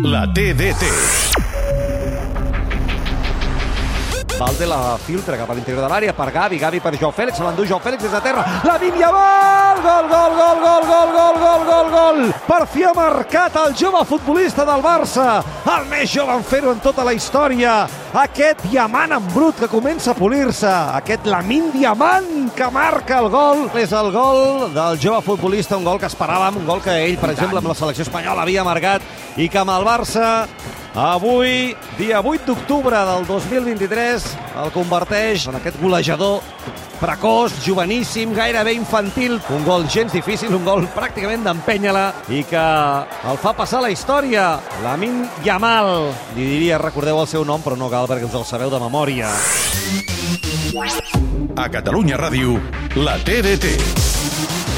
La TDT. Valde la filtra cap a l'interior de l'àrea per Gavi, Gavi per Joao Fèlix, se l'endú Joao Fèlix des de terra, la Yamal! Gol, gol, gol, gol, gol, gol, gol, gol, gol! Per fi ha marcat el jove futbolista del Barça, el més jove en fer-ho en tota la història, aquest diamant en brut que comença a polir-se, aquest Lamin Diamant que marca el gol, és el gol del jove futbolista, un gol que esperàvem, un gol que ell, per exemple, amb la selecció espanyola havia marcat i que amb el Barça Avui, dia 8 d'octubre del 2023, el converteix en aquest golejador precoç, joveníssim, gairebé infantil. Un gol gens difícil, un gol pràcticament d'empènyer-la i que el fa passar la història. Lamin Yamal. Li diria, recordeu el seu nom, però no cal perquè us el sabeu de memòria. A Catalunya Ràdio, la TDT.